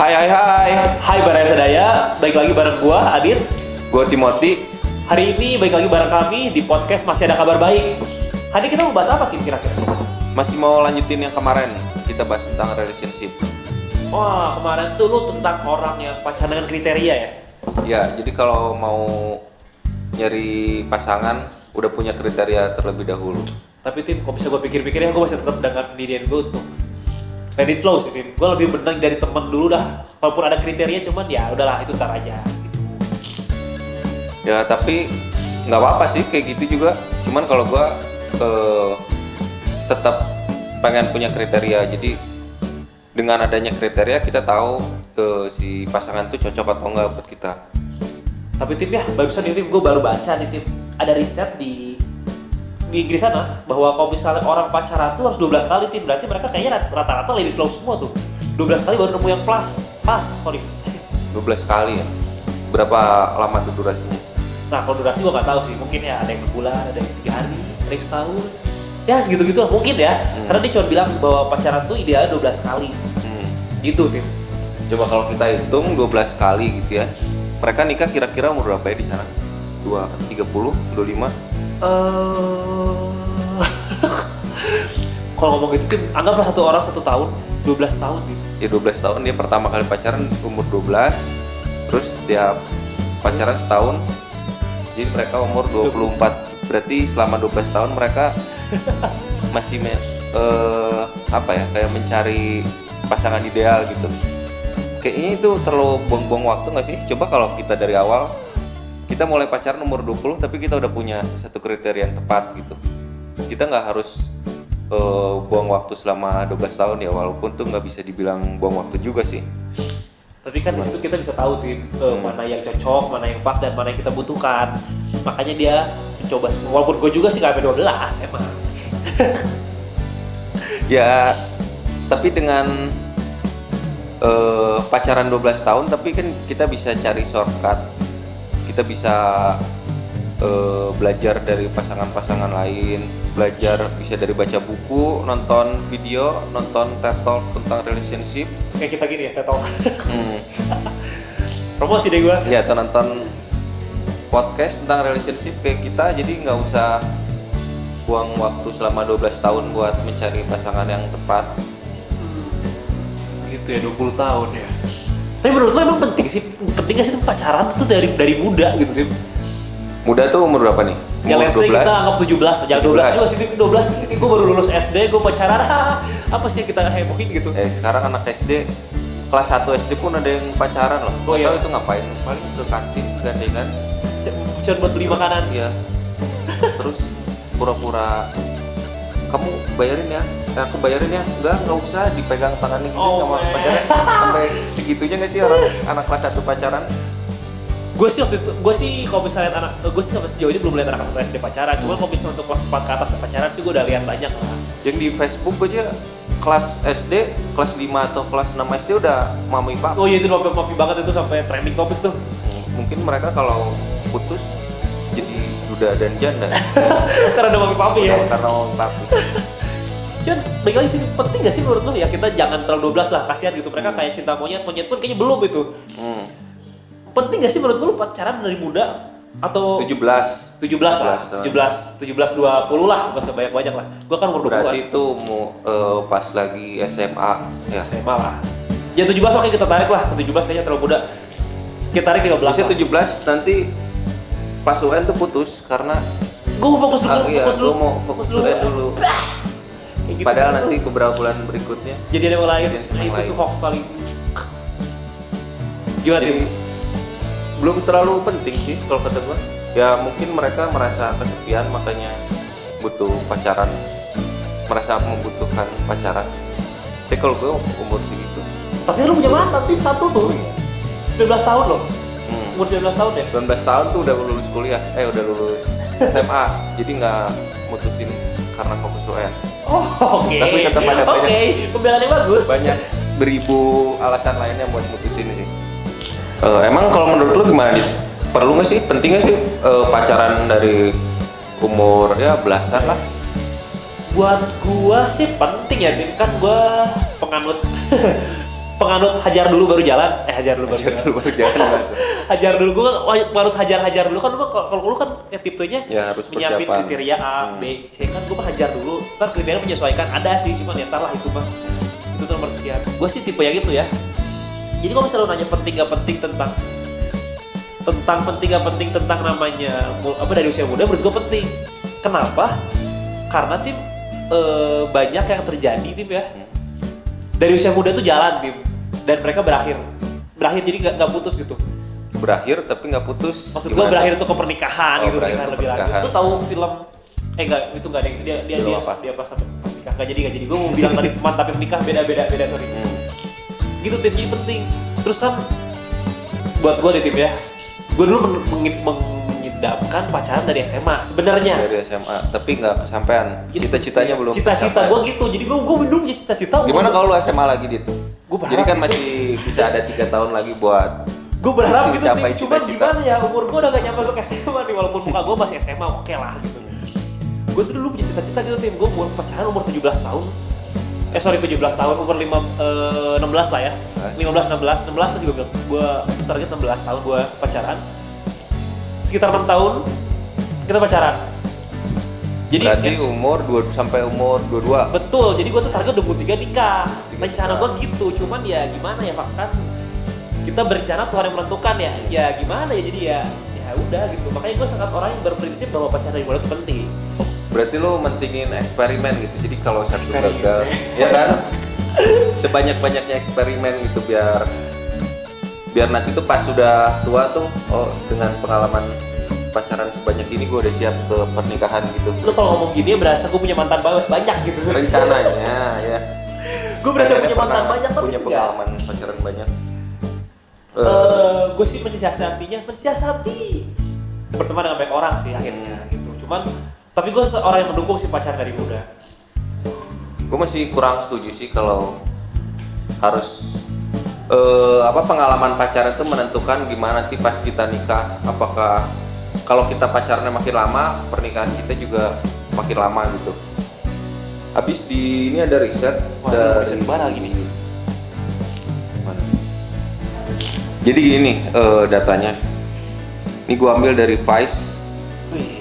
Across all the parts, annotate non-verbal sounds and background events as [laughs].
Hai hai hai. Hai Baraya Sedaya, baik lagi bareng gua Adit. Gue Timothy. Hari ini baik lagi bareng kami di podcast Masih Ada Kabar Baik. Hari ini kita mau bahas apa Kim kira-kira? Masih mau lanjutin yang kemarin kita bahas tentang relationship. Wah kemarin tuh lu tentang orang yang pacaran dengan kriteria ya? Ya, jadi kalau mau nyari pasangan udah punya kriteria terlebih dahulu. Tapi Tim, kok bisa gue pikir-pikir ya gue masih tetap dengan pendirian gue untuk it flow sih. Gue lebih benar dari temen dulu dah. Walaupun ada kriteria cuman ya udahlah itu ntar aja. Gitu. Ya tapi nggak apa-apa sih kayak gitu juga. Cuman kalau gue eh, tetap pengen punya kriteria. Jadi dengan adanya kriteria kita tahu eh, si pasangan tuh cocok atau enggak buat kita. Tapi Tim ya, barusan nih Tim, gue baru baca nih Tim. Ada riset di di Inggris sana bahwa kalau misalnya orang pacaran tuh harus 12 kali Tim. Berarti mereka kayaknya rat- rata-rata lebih flow semua tuh. 12 kali baru nemu yang plus. Pas, sorry. 12 kali ya. Berapa lama tuh durasinya? Nah, kalau durasi gue nggak tahu sih. Mungkin ya ada yang bulan, ada yang tiga hari, ada yang setahun. Ya segitu-gitu lah mungkin ya. Hmm. Karena dia cuma bilang bahwa pacaran tuh idealnya 12 kali. Hmm. Gitu Tim. Coba kalau kita hitung 12 kali gitu ya. Mereka nikah kira-kira umur berapa ya di sana? 2, 30, 25? Eh, [laughs] kalau ngomong gitu Tim, anggaplah satu orang satu tahun, 12 tahun gitu. Ya 12 tahun dia pertama kali pacaran umur 12 Terus dia pacaran setahun Jadi mereka umur 24 Berarti selama 12 tahun mereka [laughs] masih me- eh, apa ya kayak mencari pasangan ideal gitu Kayaknya itu terlalu buang-buang waktu nggak sih? Coba kalau kita dari awal kita mulai pacaran umur 20 tapi kita udah punya satu kriteria yang tepat gitu kita nggak harus eh, buang waktu selama 12 tahun ya walaupun tuh nggak bisa dibilang buang waktu juga sih Tapi kan di situ kita bisa tahu tim eh, Hmm. mana yang cocok, mana yang pas dan mana yang kita butuhkan. Makanya dia mencoba semua. Walaupun gue juga sih nggak sampai 12 emang. [laughs] ya tapi dengan eh, pacaran 12 tahun tapi kan kita bisa cari shortcut kita bisa eh, belajar dari pasangan-pasangan lain belajar bisa dari baca buku nonton video nonton TED Talk tentang relationship Kayak kita gini ya, kita tahu. hmm. [laughs] Promosi deh gue. ya atau nonton podcast tentang relationship kayak kita jadi nggak usah buang waktu selama 12 tahun buat mencari pasangan yang tepat Gitu ya, 20 tahun ya. Tapi menurut lo emang penting sih, penting gak sih pacaran tuh dari dari muda gitu sih? muda tuh umur berapa nih? Ya umur let's say kita anggap 17 aja, 12 juga sih, 12 gue baru lulus SD, gue pacaran, [laughs] apa sih yang kita hebohin gitu? Eh sekarang anak SD kelas 1 SD pun ada yang pacaran loh. Oh, Gak iya. tahu itu ngapain? Paling ke kantin gandengan. Cuma buat beli makanan. Iya. [laughs] Terus pura-pura kamu bayarin ya. Eh, aku bayarin ya. Enggak, enggak usah dipegang tangannya gitu Oh, sama man. pacaran. Sampai segitunya nggak sih orang anak kelas 1 pacaran? gue sih waktu itu gue sih kalau misalnya anak gue sih sampai sejauh ini belum lihat anak anak SD pacaran cuma kalau misalnya untuk kelas 4 ke atas pacaran sih gue udah lihat banyak lah Yang di Facebook aja kelas SD, kelas 5 atau kelas 6 SD udah mami pak. oh iya itu mapi mapi banget itu sampai trending topik tuh Mungkin mereka kalau putus jadi duda dan janda. [laughs] karena ada mapi papi ya Karena mau papi. Cuman balik lagi sih penting gak sih menurut lo ya kita jangan terlalu 12 lah kasihan gitu. Mereka kayak cinta monyet monyet pun kayaknya belum itu Hmm. penting gak sih menurut lo pacaran dari muda? Atau 17 17 lah 17 17 17 20 lah gak usah banyak banyak lah. Gue kan umur 20 berarti itu mau eh, pas lagi SMA ya SMA lah. Ya 17 oke kita tarik lah. 17 kayaknya terlalu muda. Kita tarik 15 Bisa lah. 17 nanti pas UN tuh putus karena gue mau fokus dulu ah, iya, fokus dulu. lu mau fokus UN dulu. Kayak gitu. Padahal nanti beberapa bulan berikutnya? Jadi ada yang lain? Nah, yang itu lain. tuh hoax paling gimana jadi belum terlalu penting sih kalau kata gua. Ya mungkin mereka merasa kesepian makanya butuh pacaran, merasa membutuhkan pacaran. Tapi kalau gue umur segitu, tapi lu punya mantan tim. Satu tuh. 19 tahun loh. Hmm, umur 19 tahun ya 19 tahun tuh udah lulus kuliah, eh udah lulus [laughs] SMA, jadi nggak mutusin karena fokus UN. oh oke Tapi tetap ada oke banyak- pembelaan yang bagus banyak beribu alasan lainnya buat mutusin sih. Eh, emang kalau menurut lu gimana Dit? Perlu nggak sih, penting nggak sih eh, pacaran dari umur ya belasan lah? buat gua sih penting ya kan gua penganut [laughs] penganut hajar dulu baru jalan. Eh hajar dulu baru Hajar jalan. dulu baru jalan [laughs] hajar dulu gue kan penganut hajar hajar dulu kan lu kalau kalau lu kan ya tipenya Ya, harus menyiapin persiapan. kriteria A Hmm. B C. Kan gue mah hajar dulu. Ntar kriteria menyesuaikan. Ada sih cuman ya ntar lah itu mah. Itu tuh nomor sekian. Gue sih tipe yang gitu ya. Jadi kalau misalnya lu nanya penting gak penting tentang tentang penting gak penting tentang namanya apa dari usia muda menurut gue penting. Kenapa? Karena tim eh, banyak yang terjadi tim ya. Hmm. dari usia muda tuh jalan tim dan mereka berakhir berakhir jadi nggak putus gitu Berakhir tapi nggak putus. maksud gue berakhir itu ke pernikahan Oh, gitu berakhir pernikahan lebih lanjut lu tahu film eh enggak itu enggak ada itu dia dia dia, apa? dia pas nikah nggak jadi nggak jadi gue mau bilang tadi [laughs] teman tapi menikah beda beda beda sorry Hmm. gitu jadi penting terus kan buat gue nih tim ya gue dulu men- mengi- mengidamkan pacaran dari SMA sebenarnya Dari SMA, tapi nggak kesampaian. Gitu. Cita-citanya belum. cita-cita gue gitu jadi gue gue belum punya cita-cita Gimana kalau lu SMA lagi gitu? Gua berharap Jadi kan gitu. masih bisa ada tiga tahun lagi buat gue berharap gitu tim cuman gimana ya umur gue udah gak nyampe ke SMA nih walaupun muka gue masih SMA oke lah gitu. Gue tuh dulu punya cita-cita gitu tim. Gue mau pacaran umur 17 tahun. Eh sorry 17 tahun. Umur 5, eh, 16 lah ya. Hah? 15 16 16 terus gue bilang gue target 16 tahun gue pacaran. Sekitar 6 tahun kita pacaran jadi berarti yes, umur 2 sampai umur 22. betul jadi gue tuh target 23 nikah rencana gue gitu cuman ya gimana ya Pak? Kan kita berencana Tuhan yang menentukan ya. Ya gimana ya jadi ya ya udah gitu. Makanya gue sangat orang yang berprinsip bahwa pacaran itu penting. Berarti lu mentingin eksperimen gitu. Jadi kalau satu gagal, ya kan? Sebanyak-banyaknya eksperimen gitu biar biar nanti tuh pas sudah tua tuh oh dengan pengalaman pacaran sebanyak ini gue udah siap ke pernikahan gitu. lu kalau ngomong gini ya berasa gue punya mantan banget banyak gitu. Rencananya ya. Gue berasa Kayaknya punya mantan banyak tapi punya enggak. pengalaman pacaran banyak. Eh, Eh, gue sih mensiasatinya mensiasati. Berteman dengan banyak orang sih akhirnya Hmm. gitu. Cuman tapi gue seorang yang mendukung si pacaran dari muda. Gue masih kurang setuju sih kalau harus eh, apa pengalaman pacaran itu menentukan gimana nanti pas kita nikah. Apakah kalau kita pacarannya makin lama pernikahan kita juga makin lama gitu habis di ini ada riset Wah, dari riset mana lagi nih? Mana? jadi gini eh, datanya ini gue ambil dari Vice wih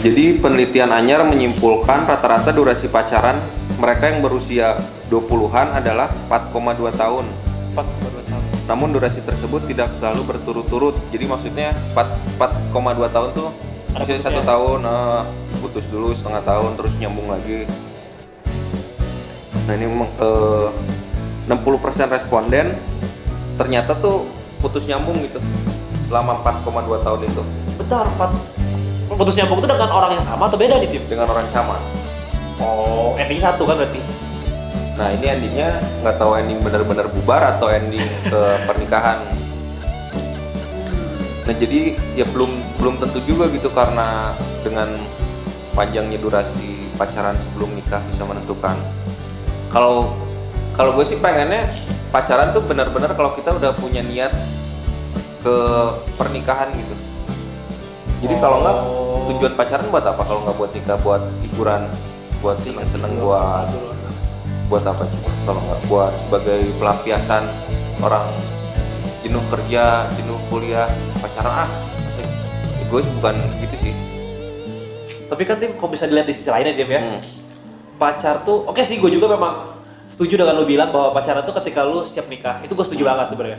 Jadi penelitian Anyar menyimpulkan rata-rata durasi pacaran mereka yang berusia 20-an adalah 4,2 tahun. 42 tahun Namun durasi tersebut tidak selalu berturut-turut. Jadi maksudnya 4 4,2 tahun tuh Ada misalnya satu putusnya. tahun eh, putus dulu setengah tahun terus nyambung lagi. Nah ini memang eh, 60% responden ternyata tuh putus nyambung gitu selama 4,2 tahun itu bentar empat putus nyambung itu dengan orang yang sama atau beda nih tim dengan orang yang sama. oh ending satu kan berarti Nah ini endingnya nggak tahu ending benar-benar bubar atau ending ke pernikahan. Nah jadi ya belum belum tentu juga gitu karena dengan panjangnya durasi pacaran sebelum nikah bisa menentukan. Kalau kalau gue sih pengennya pacaran tuh benar-benar kalau kita udah punya niat ke pernikahan gitu. Jadi kalau nggak Oh. tujuan pacaran buat apa? Kalau nggak buat nikah, buat hiburan, buat seneng-seneng, buat buat apa coba kalau nggak buat sebagai pelampiasan orang jenuh kerja jenuh kuliah pacaran ah gue sih bukan gitu sih. Tapi kan tim kalau bisa dilihat di sisi lainnya tim ya. Hmm. pacar tuh oke sih gue juga memang setuju dengan lu bilang bahwa pacaran tuh ketika lu siap nikah itu gue setuju banget sebenarnya.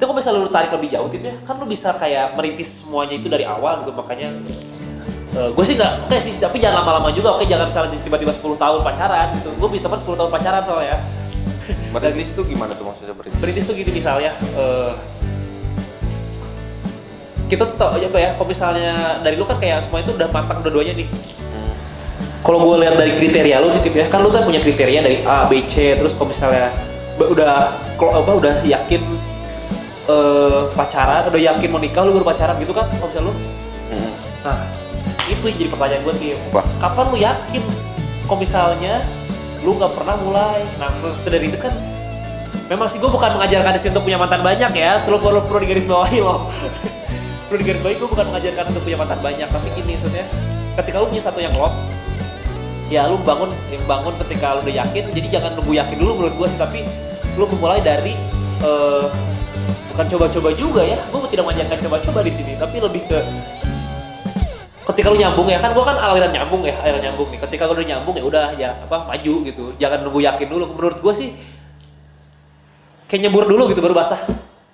Itu kalau misalnya lu tarik lebih jauh tim ya kan lu bisa kayak merintis semuanya itu dari awal gitu makanya gue sih nggak oke sih tapi jangan lama-lama juga oke jangan misalnya tiba-tiba 10 tahun pacaran gitu. Gue punya teman 10 tahun pacaran soalnya. Merintis itu gimana tuh maksudnya merintis Merintis tuh gini misalnya eh, kita tuh tau apa ya kalau misalnya dari lu kan kayak semua itu udah matang dua-duanya nih. Hmm. kalau gue lihat dari kriteria lu nih Tip, ya kan lu kan punya kriteria dari A B C terus kalau misalnya udah kalau apa udah yakin eh, pacaran udah yakin mau nikah lu baru pacaran gitu kan kalau misalnya lu? Hmm. nah itu yang jadi pertanyaan gue Tip Apa? kapan lu yakin kalau misalnya lu nggak pernah mulai? Nah terus dari itu kan memang sih gue bukan mengajarkan sini untuk punya mantan banyak ya. Perlu perlu perlu digarisbawahi loh. [laughs] Perlu digarisbawahi gue bukan mengajarkan untuk punya mantan banyak. Tapi gini maksudnya ketika lu punya satu yang klop ya lu bangun bangun ketika lu udah yakin. Jadi jangan nunggu yakin dulu menurut gue sih tapi lu memulai dari eh, bukan coba-coba juga ya. Gue tidak mengajarkan coba-coba di sini tapi lebih ke ketika lu nyambung ya kan gue kan aliran nyambung ya aliran nyambung nih. Ketika lu udah nyambung ya udah ya apa maju gitu. Jangan nunggu yakin dulu. Menurut gue sih kayak nyebur dulu gitu baru basah.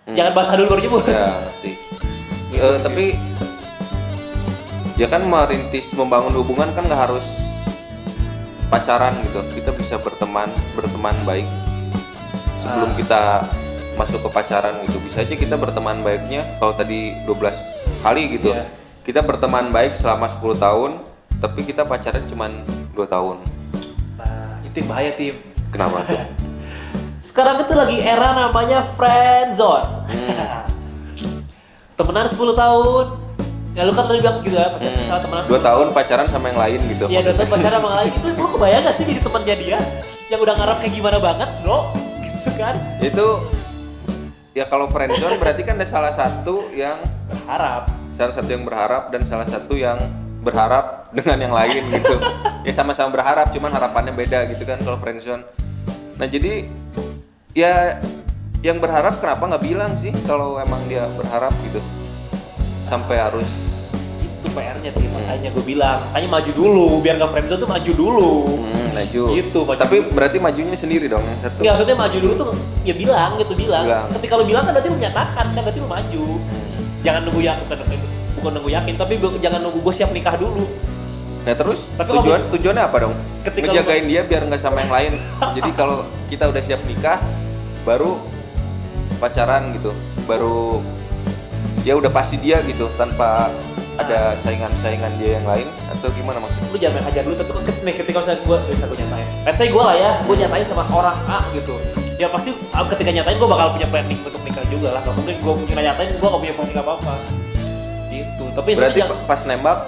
Hmm. jangan basah dulu baru nyebur. Ya ngerti. Eh, tapi ya kan merintis membangun hubungan kan nggak harus pacaran gitu. Kita bisa berteman berteman baik. Sebelum Ah. kita masuk ke pacaran gitu bisa aja kita berteman baiknya kalau tadi 12 kali gitu. Iya. Kita berteman baik selama 10 tahun tapi kita pacaran cuman 2 tahun nah itu yang bahaya tim kenapa tuh [laughs] sekarang itu lagi era namanya friend zone Hmm. temenan 10 tahun ya lu kan tadi bilang gitu ya pacaran sama temenan Hmm. dua 10 tahun pacaran sama yang lain gitu Iya, dan pacaran sama lain itu lu kebayang gak sih jadi temannya dia yang udah ngarep kayak gimana banget, bro? [laughs] Gitu kan? itu ya kalau friendzone berarti kan ada salah satu yang Berharap. Salah satu yang berharap dan salah satu yang berharap dengan yang lain gitu [laughs] ya sama-sama berharap cuman harapannya beda gitu kan kalau friendzone nah jadi ya yang berharap kenapa nggak bilang sih kalau emang dia berharap gitu sampai harus Itu PR-nya tuh, makanya gue bilang, makanya maju dulu, biar gak friendzone tuh maju dulu. hmm, maju Gitu, maju tapi dulu. berarti majunya sendiri dong yang satu Nggak, maksudnya maju dulu tuh ya bilang gitu bilang. Bilang. Ketika lu bilang kan berarti menyatakan kan berarti lu maju. Hmm. Jangan nunggu yakin bukan, bukan nunggu yakin, tapi jangan nunggu gue siap nikah dulu. Nah terus Tapi tujuan mis- tujuannya apa dong? Ketika Ngejagain dia biar nggak sama yang lain. [laughs] Jadi kalau kita udah siap nikah, baru pacaran gitu, baru ya udah pasti dia gitu tanpa ada saingan-saingan dia yang lain atau gimana maksudnya? lu jangan hajar dulu tapi nih ketika misalnya gue bisa gue nyatain let's say gue lah ya gue nyatain sama orang A gitu ya pasti ah, ketika nyatain gue bakal punya planning untuk nikah juga lah kalau mungkin gue mungkin nyatain gue gak punya planning apa apa gitu tapi Berarti jangan- pas nembak,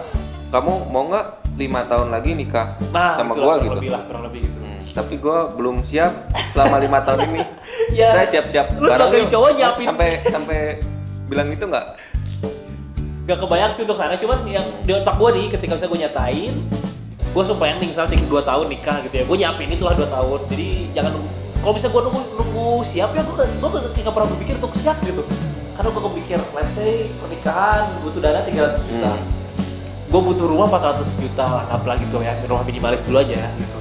kamu mau nggak lima tahun lagi nikah nah sama lah, kurang gitu? lebih lah kurang lebih gitu Hmm, tapi gua belum siap selama lima tahun ini. [laughs] ya Saya siap-siap. Lu sebagai cowok nyiapin. sampai sampai bilang itu nggak? gak kebayang sih untuk sana cuman yang di otak gue nih ketika misalnya gue nyatain gue langsung planning misalnya tiga dua tahun nikah gitu ya gue nyiapin itulah dua tahun jadi jangan kalau bisa gue nunggu nunggu siap ya gue gue nggak pernah berpikir untuk siap gitu karena gue kepikir let's say pernikahan butuh dana 300 juta Hmm. gue butuh rumah 400 juta lah anggaplah gitu ya rumah minimalis dulu aja gitu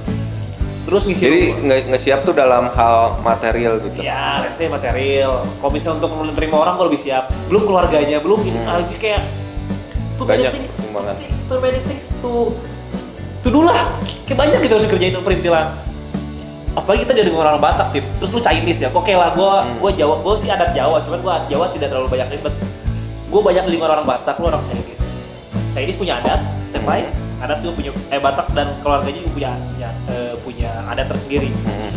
terus ngisi Jadi nggak nggak siap tuh dalam hal material gitu. Ya, let's say material. Kalau misalnya untuk menerima orang gue lebih siap. Belum keluarganya, belum ini Hmm. lagi kayak too Banyak many things, too many things to to do lah. Kayak banyak gitu harus kerjain perintilan. Apalagi kita dari orang Batak, tip. Terus lu Chinese ya. Oke lah, gue Hmm. gue Jawa, gue sih adat Jawa, cuman gue Jawa tidak terlalu banyak ribet. Gue banyak di lingkungan orang Batak, lu orang Chinese. Chinese punya adat, yang Hmm. lain adat juga punya eh Batak dan keluarganya juga punya punya, eh, punya adat tersendiri Hmm.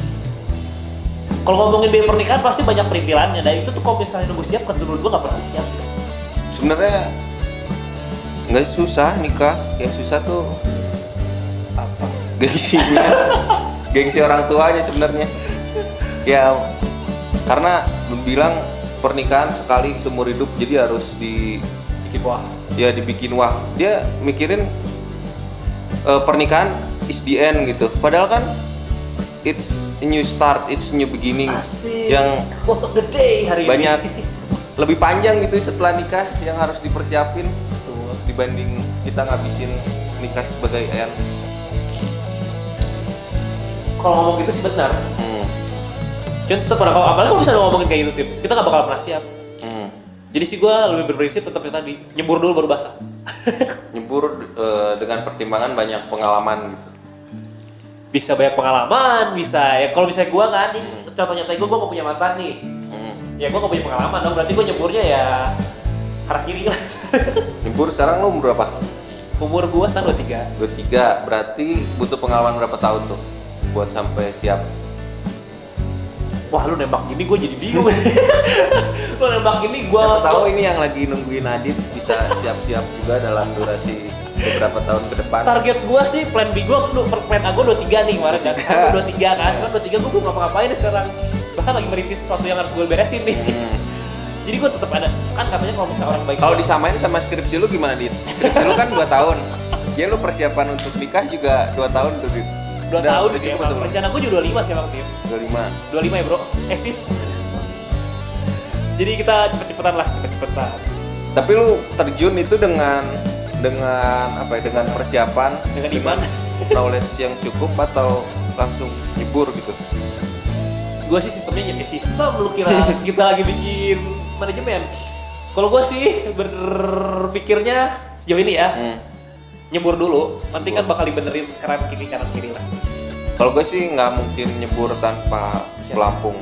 kalau ngomongin biaya pernikahan pasti banyak perintilannya dan itu tuh kalau misalnya nunggu siap kan menurut gua gak pernah siap Sebenarnya nggak susah nikah. Yang susah tuh apa gengsinya, [laughs] gengsi orang tuanya sebenarnya. Ya karena bilang pernikahan sekali seumur hidup jadi harus di bikin wah. Ya dibikin wah. Dia mikirin eh, pernikahan is the end gitu. Padahal kan it's a new start it's a new beginning. Asik. Yang most of the day hari banyak ini [laughs] lebih panjang gitu setelah nikah yang harus dipersiapin. Tuh. dibanding kita ngabisin nikah sebagai end kalau ngomong gitu sih benar. Hmm. cuman tetap pada kalau apalagi kalau misalnya ngomongin kayak gitu tip kita gak bakal pernah siap. Hmm. jadi sih gua lebih berprinsip tetap yang tadi nyebur dulu baru basah. [laughs] Nyebur eh, dengan pertimbangan banyak pengalaman gitu. Bisa banyak pengalaman bisa ya kalau misalnya gua kan ini contohnya tadi gua gua gak punya mantan nih. Hmm. ya gua gak punya pengalaman dong berarti gua nyeburnya ya arah kiri lah. [laughs] Nyebur sekarang lu umur berapa? Umur gua sekarang 23 Dua tiga, berarti butuh pengalaman berapa tahun tuh buat sampai siap? Wah lu nembak gini gue jadi bingung [laughs] Lu nembak gini gue tahu ini yang lagi nungguin Adit bisa siap-siap juga dalam durasi beberapa tahun ke depan. Target gue sih plan B gue Plan A gue 23 nih kemarin kan Kan gue 23 kan Kan 23 gue belum ngapa-ngapain sekarang Bahkan lagi merintis sesuatu yang harus gue beresin nih Hmm. Jadi gue tetap ada Kan katanya kalau misalnya orang baik Kalau disamain sama skripsi lu gimana Dit? Skripsi lu kan 2 tahun. [laughs] Ya lu persiapan untuk nikah juga 2 tahun tuh Dit. Dua tahun sih emang. tuh. Rencana gue juga 25 sih emang tim. 25 25 ya bro, eksis. Jadi kita cepet-cepetan lah, cepet-cepetan. tapi lu terjun itu dengan dengan apa ya dengan persiapan Dengan iman. knowledge yang cukup atau langsung nyebur gitu Gue sih sistemnya jadi sistem, lu kira kita lagi bikin manajemen. Kalau gue sih berpikirnya sejauh ini ya, Hmm. nyebur dulu, nanti kan bakal dibenerin kanan kiri kanan kiri lah. Kalau gue sih nggak mungkin nyebur tanpa Ya. pelampung.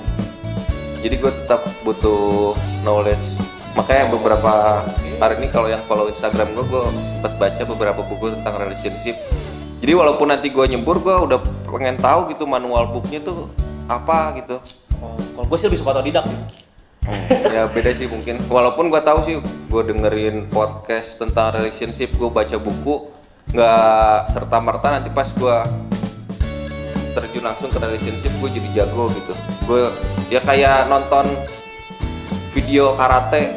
Jadi gue tetap butuh knowledge. Makanya beberapa hari ini kalau yang follow Instagram gue, gue sempat baca beberapa buku tentang relationship. Jadi walaupun nanti gue nyebur, gue udah pengen tahu gitu manual booknya tuh apa gitu. Oh, kalau gue sih lebih suka otodidak nih. [laughs] ya beda sih mungkin. Walaupun gue tahu sih, gue dengerin podcast tentang relationship, gue baca buku, nggak serta merta nanti pas gue terjun langsung ke relationship gue jadi jago gitu gue ya kayak nonton video karate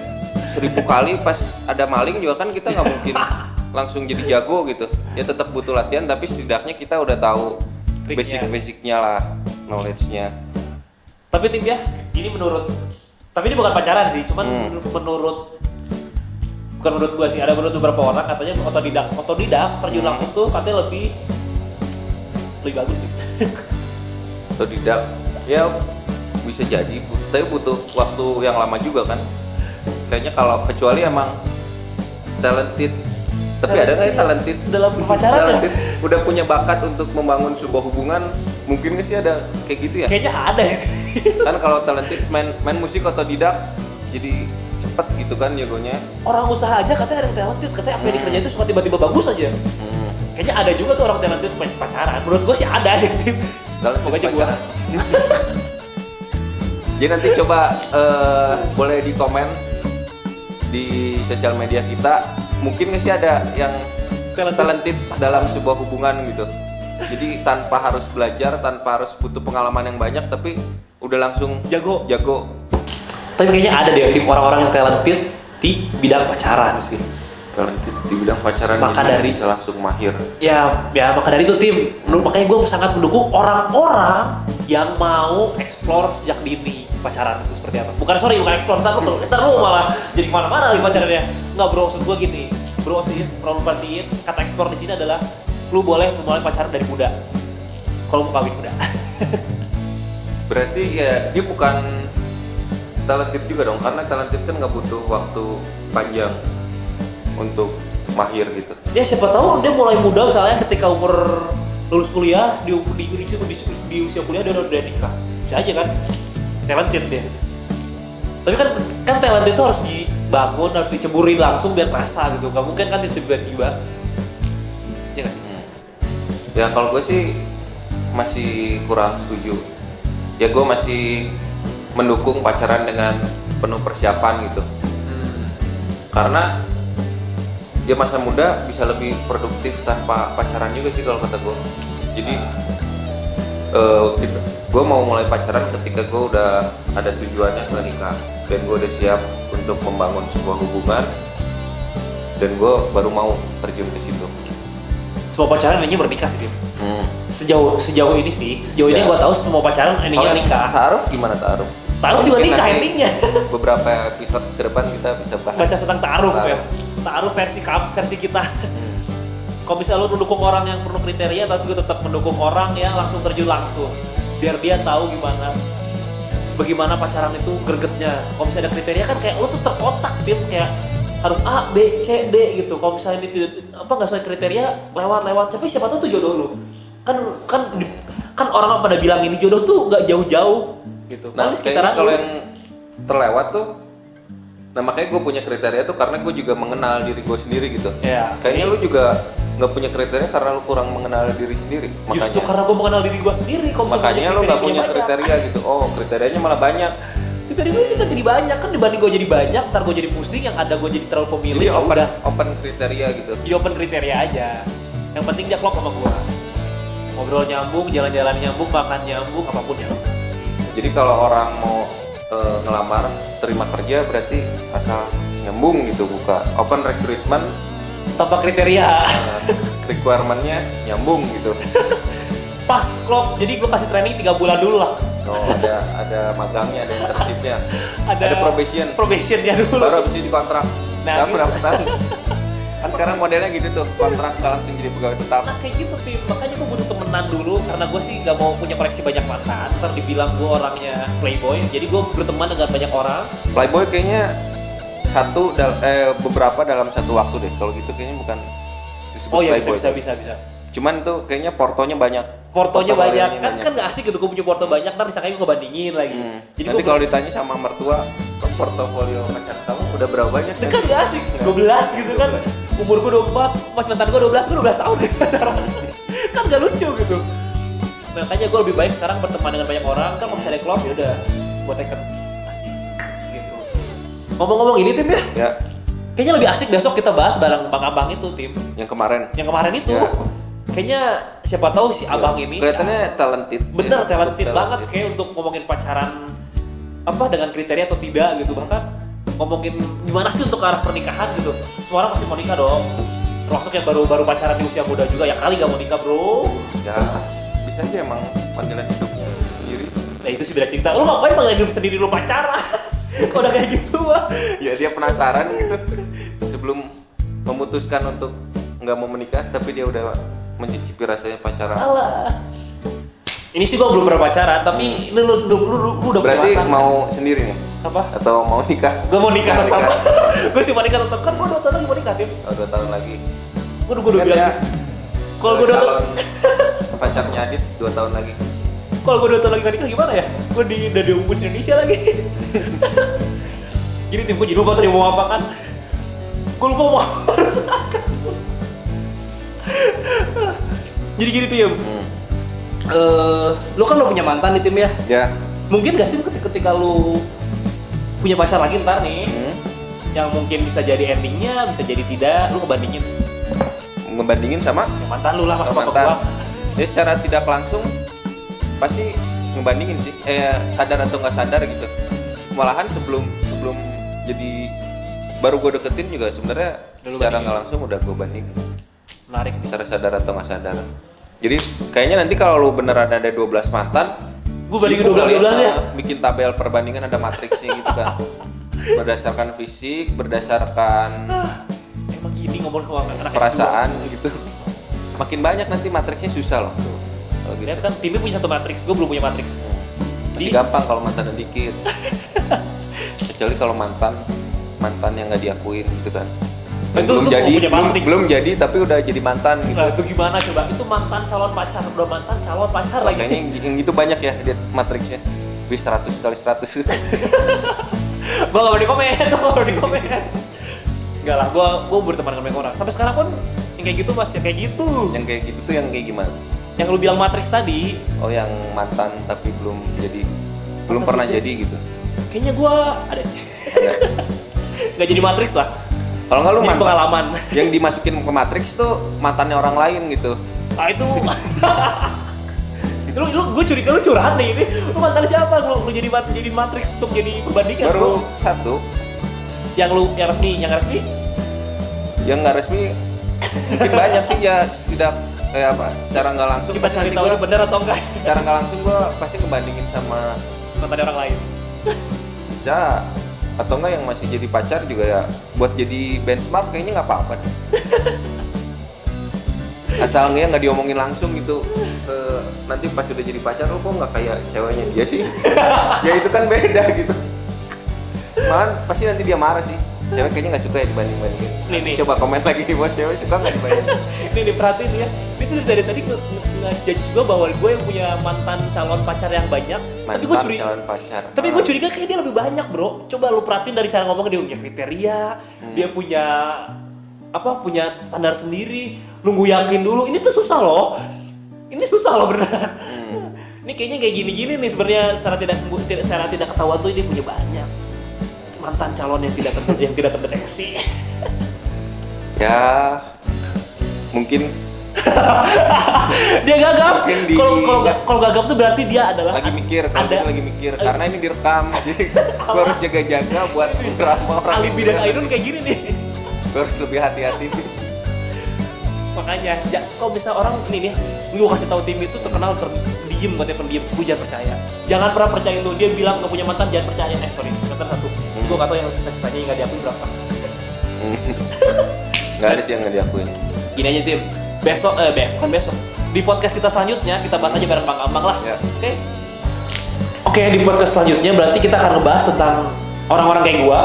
seribu kali pas ada maling juga kan kita nggak mungkin [laughs] langsung jadi jago gitu ya tetap butuh latihan tapi setidaknya kita udah tahu Triknya. basic-basicnya lah knowledge-nya Tapi tim ya, ini menurut tapi ini bukan pacaran sih, cuman Hmm. menurut bukan menurut gua sih, ada menurut beberapa orang katanya otodidak, otodidak terjun Hmm. langsung tuh katanya lebih lebih bagus sih. Atau tidak ya bisa jadi tapi butuh waktu yang lama juga kan kayaknya kalau kecuali emang talented tapi ada nggak ya talented Dalam berpacaran ya? talented udah punya bakat untuk membangun sebuah hubungan mungkin sih ada kayak gitu ya Kayaknya ada ya. [laughs] kan kalau talented main main musik atau tidak jadi cepet gitu kan jagonya orang usaha aja katanya ada yang talented, katanya apa yang Hmm. dikerjain itu suka tiba-tiba bagus aja. hmm. Kayaknya ada juga tuh orang talented main pacaran. Menurut gua sih ada sih tim. Semoga aja pacaran. [laughs] Jadi nanti coba eh, boleh di komen di sosial media kita. Mungkin nggak sih ada yang Talented. talented dalam sebuah hubungan gitu. Jadi tanpa harus belajar, tanpa harus butuh pengalaman yang banyak, tapi udah langsung Jago. jago. Tapi kayaknya ada deh tim orang-orang yang talented di bidang pacaran sih. Talented di bidang pacaran Maka jadi dari- bisa langsung mahir. Ya, ya maka dari itu tim, menurut- makanya gue sangat mendukung orang-orang yang mau explore sejak dini pacaran itu seperti apa. Bukan sorry, bukan explore, ntar lu, ntar lu malah jadi ke mana-mana lagi pacarannya. Nggak bro, maksud gue gini, bro sih perlu perhatiin kata explore di sini adalah lu boleh memulai pacaran dari muda. Kalau mau kawin muda. [laughs] Berarti ya dia bukan talented juga dong, karena talented kan nggak butuh waktu panjang untuk mahir gitu. ya siapa tahu dia mulai muda misalnya ketika umur lulus kuliah di di, di, di, di usia kuliah dia udah, udah nikah bisa aja kan talented dia tapi kan kan talent itu harus dibangun harus diceburin langsung biar rasa gitu nggak mungkin kan tiba-tiba ya nggak sih Hmm. Ya kalau gue sih masih kurang setuju. Ya gue masih mendukung pacaran dengan penuh persiapan gitu. Karena dia masa muda bisa lebih produktif tanpa pacaran juga sih kalau kata gue. Jadi gue mau mulai pacaran ketika gue udah ada tujuannya ke nikah dan gue udah siap untuk membangun sebuah hubungan dan gue baru mau terjun ke situ. semua pacaran ini bernikah sih. Hmm. sejauh sejauh ini sih sejauh ini Ya. gua tahu semua pacaran endingnya nikah Ta'aruf gimana ta'aruf? taruh juga nikah endingnya Beberapa episode ke depan kita bisa bahas. baca tentang taruh ya taruh versi kam- versi kita. Hmm. kalau misalnya lu mendukung orang yang penuh kriteria tapi gue tetap mendukung orang yang langsung terjun langsung biar dia tahu gimana bagaimana pacaran itu gregetnya. Kalau misalnya ada kriteria kan kayak lu tuh terkotak tim kayak harus A, B, C, D gitu. Kalau misalnya ini tidak apa nggak sesuai kriteria lewat lewat. Tapi siapa tahu tuh jodoh lu kan kan kan orang pada bilang ini jodoh tuh nggak jauh-jauh gitu. Nah, sekitaran kalau yang terlewat tuh Nah makanya gue punya kriteria tuh karena gue juga mengenal diri gue sendiri gitu ya Kayaknya lu juga nggak punya kriteria karena lu kurang mengenal diri sendiri justru Makanya karena gue mengenal diri gue sendiri kalau misalnya makanya lu nggak punya banyak. kriteria gitu Oh kriterianya malah banyak Kriteria gue kan jadi banyak kan dibanding gue jadi banyak, ntar gue jadi pusing, yang ada gue jadi terlalu pemilih. Jadi ya open, udah, open kriteria gitu jadi open kriteria aja. Yang penting dia klop sama gue. Ngobrol nyambung, jalan-jalan nyambung, makan nyambung, apa pun ya. Jadi kalau orang mau eh, ngelamar terima kerja berarti asal nyambung gitu buka open recruitment Tanpa kriteria. eh, requirementnya nyambung gitu [laughs] pas klop jadi gue kasih training tiga bulan dulu lah Oh, ada ada magangnya, ada internshipnya, [laughs] ada, ada probation. probationnya dulu Baru habis itu dikontrak. Nah, Nah, berapa tahun? Kan sekarang modelnya gitu tuh, kontrak nggak langsung jadi pegawai tetap. nah kayak gitu tim makanya gue butuh temenan dulu karena gue sih nggak mau punya koleksi banyak mantan ntar dibilang gue orangnya playboy jadi gue berteman dengan banyak orang Playboy kayaknya satu dal- eh, beberapa dalam satu waktu deh. Kalau gitu kayaknya bukan disebut oh iya bisa Playboy. bisa bisa bisa Cuman tuh kayaknya portonya banyak. portonya banyak kan banyak. kan nggak asik gitu gue punya porto banyak ntar disangka gue ngebandingin lagi Hmm. jadi Nanti kalau ditanya sama mertua, "Kok portofolio pacar kamu udah berapa banyak? kan nggak asik 12 gitu kan umur gue 24 pas mantan gue 12 gue 12 tahun [laughs] deh pacaran kan gak lucu gitu. Makanya gue lebih baik sekarang berteman dengan banyak orang kan kalau misalnya klop ya udah gue teken asik gitu. Ngomong-ngomong ini tim ya? Ya, kayaknya lebih asik besok kita bahas bareng bang abang itu tim. Yang kemarin. yang kemarin itu Ya. kayaknya siapa tahu si abang ini kelihatannya talented. bener Ya, talented banget talented. kayak untuk ngomongin pacaran apa dengan kriteria atau tidak gitu. Bahkan ngomongin gimana sih untuk arah pernikahan gitu. Semua orang pasti mau nikah dong. Termasuk yang baru-baru pacaran di usia muda juga ya kali gak mau nikah bro. Ya, bisa aja emang panggilan hidupnya sendiri. nah itu sih beda cerita. Lu ngapain panggilan hidup sendiri lu pacaran? [laughs] Udah kayak gitu mah Ya dia penasaran gitu. Sebelum memutuskan untuk nggak mau menikah, tapi dia udah mencicipi rasanya pacaran. alah. Ini sih gua belum pernah pacaran tapi ini lu, lu, lu, lu, lu udah Berarti mau sendiri nih? Apa? Atau mau nikah? gue mau nikah tetap. [laughs] gue sih mau nikah tetap. Kan gue dua tahun lagi mau nikah tim. Oh, dua tahun lagi. gue udah gue udah bilang. gitu. kalau gue dua tahun [laughs] pacarnya Adit dua tahun lagi. kalau gue dua tahun lagi gak nikah gimana ya? Gue di udah diungkut di Indonesia lagi. [laughs] Jadi tim gue jadi lupa tadi mau apa kan? Gue lupa mau harus jadi gini tuh ya Hmm. eh lu kan lo punya mantan nih tim ya? Ya. mungkin gak sih ketika, ketika lu punya pacar lagi ntar nih Hmm. yang mungkin bisa jadi endingnya bisa jadi tidak lu ngebandingin Ngebandingin sama yang mantan lu lah mas mantan. gua Ya secara tidak langsung pasti ngebandingin sih. Eh sadar atau nggak sadar gitu. Malahan sebelum sebelum jadi baru gue deketin juga sebenarnya secara nggak langsung udah gue bandingin. menarik Secara sadar atau nggak sadar. Jadi kayaknya nanti kalau lu beneran ada 12 mantan, gue bandingin sibuk 12 kali 12 ya bikin tabel perbandingan ada matriksnya gitu kan. berdasarkan fisik, berdasarkan emang gini ngomong ke anak S2. perasaan gitu. Makin banyak nanti matriksnya susah loh. Kalau gitu. Kan timnya punya satu matriks, gue belum punya matriks. Jadi- gampang kalau mantan dikit. [laughs] Kecuali kalau mantan mantan yang nggak diakuin gitu kan. Yang Itu- belum itu jadi, punya belum, belum jadi tapi udah jadi mantan gitu. Nah, itu gimana coba? Itu mantan calon pacar, udah mantan calon pacar lagi. Kayaknya yang, yang gitu banyak ya dia matriksnya. Wih 100 kali 100 [laughs] gue gak berani komen, gue gak berani komen. Enggak lah, gue gue berteman dengan banyak orang. Sampai sekarang pun yang kayak gitu masih kayak gitu. yang kayak gitu tuh yang kayak gimana? Yang lu bilang matriks tadi, Oh yang mantan tapi belum jadi belum pernah belum jadi gitu. kayaknya gue ada. Ada. [laughs] Gak jadi matriks lah. Kalau nggak lu Jadi mantan pengalaman. [laughs] yang dimasukin ke matriks tuh mantannya orang lain gitu. Nah itu. Lu lu gue curiga lu curhat nih ini. Lu mantan siapa? Lu, lu jadi jadi matriks untuk jadi perbandingan Baru bro. satu. Yang lu yang resmi yang resmi? Yang nggak resmi mungkin banyak sih ya. Tidak kayak apa secara nggak langsung kita cari tahu gua- atau enggak? Secara nggak langsung gua pasti ngebandingin sama mantan orang lain. Bisa atau enggak yang masih jadi pacar juga ya buat jadi benchmark kayaknya nggak apa-apa deh. [laughs] asal nggak nggak diomongin langsung gitu. Eh, nanti pas udah jadi pacar lu kok nggak kayak ceweknya dia sih? [laughs] Ya itu kan beda gitu. Malah pasti nanti dia marah sih. Cewek kayaknya nggak suka ya dibanding bandingin Nih, nih. coba komen lagi buat cewek suka nggak dibandingin. [laughs] Ini diperhatiin ya ini tuh dari tadi nge- nge- nge-judge gue bahwa gue yang punya mantan calon pacar yang banyak tapi gue mantan curiga calon pacar. tapi gue Ah. curiga kayak dia lebih banyak bro. Coba lu perhatiin dari cara ngomong dia punya kriteria Hmm. dia punya apa punya standar sendiri. Nunggu yakin dulu. Ini tuh susah loh. Ini susah loh beneran Hmm. ini kayaknya kayak gini-gini nih sebenarnya secara tidak sembuh tidak secara tidak ketahuan tuh dia punya banyak. Mantan calon yang tidak ter, yang tidak terdeteksi. Ya mungkin [laughs] dia gagap. Di- kalau kalau ga- kalau gagap tuh berarti dia adalah lagi mikir ada lagi mikir karena ini direkam [laughs] jadi gue harus jaga-jaga buat [laughs] drama orang alibi dan Ainun kayak gini nih. Gue harus lebih hati-hati. Makanya ya, kalau bisa orang ini nih gue kasih tahu tim itu terkenal terdiam katanya pendiam jangan percaya. Jangan pernah percaya lu dia bilang nggak punya mantan jangan percaya. Eh sorry mantan satu. Hmm. gue gak tau yang sukses tanya nggak diakui berapa. Nggak ada sih yang nggak diakuin gini aja tim besok eh be- bukan besok. Di podcast kita selanjutnya kita bahas aja bareng Bang Ambang lah. Ya. oke? Oke di podcast selanjutnya berarti kita akan ngebahas tentang orang-orang kayak gua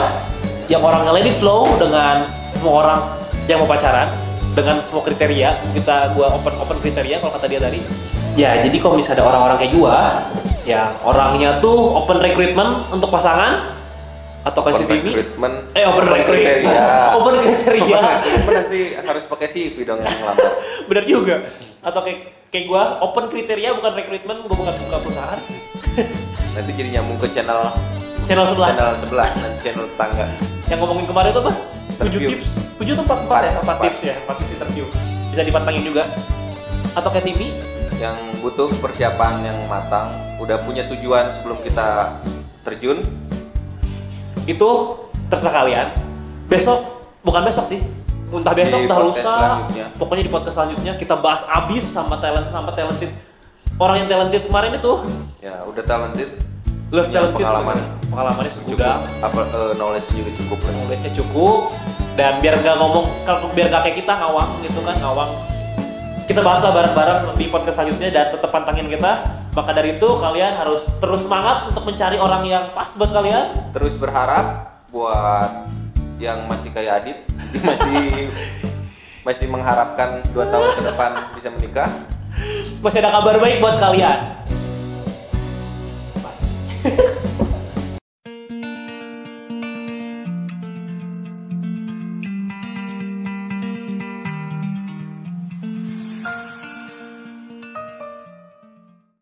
yang orangnya let it flow dengan semua orang yang mau pacaran dengan semua kriteria. Kita gua open open kriteria kalau kata dia tadi. Ya jadi kalau misalnya ada orang-orang kayak gua yang orangnya tuh open recruitment untuk pasangan atau kasih TV recruitment. Eh open [laughs] recruitment kriteria open kriteria Open nanti harus pakai CV dong yang ngelamar [laughs] bener juga. Atau kayak kayak gue open kriteria bukan rekrutmen gue bukan buka perusahaan. [laughs] Nanti jadi nyambung ke channel channel sebelah. Channel sebelah nanti channel tetangga. Yang ngomongin kemarin tuh apa? Tujuh tips. Tujuh tuh empat? Empat ya? Empat. tips ya empat tips interview. Bisa dipantangin juga. Atau kayak TV yang butuh persiapan yang matang udah punya tujuan sebelum kita terjun itu terserah kalian. Besok bukan besok sih. Entah besok Di entah lusa. pokoknya di podcast selanjutnya kita bahas abis sama talent sama talented. Orang yang talented kemarin itu. Ya udah talented love punya talented pengalaman. Pengalamannya cukup. segudang apa eh, knowledge juga cukup lah. Knowledge-nya cukup. Dan biar nggak ngomong kalau biar nggak kayak kita ngawang gitu kan ngawang. Kita bahaslah bareng-bareng di podcast selanjutnya dan tetap pantangin kita maka dari itu kalian harus terus semangat untuk mencari orang yang pas buat kalian. Terus berharap buat yang masih kayak Adit, [laughs] masih masih mengharapkan dua tahun ke depan bisa menikah. Masih ada kabar baik buat kalian. Bye. [laughs]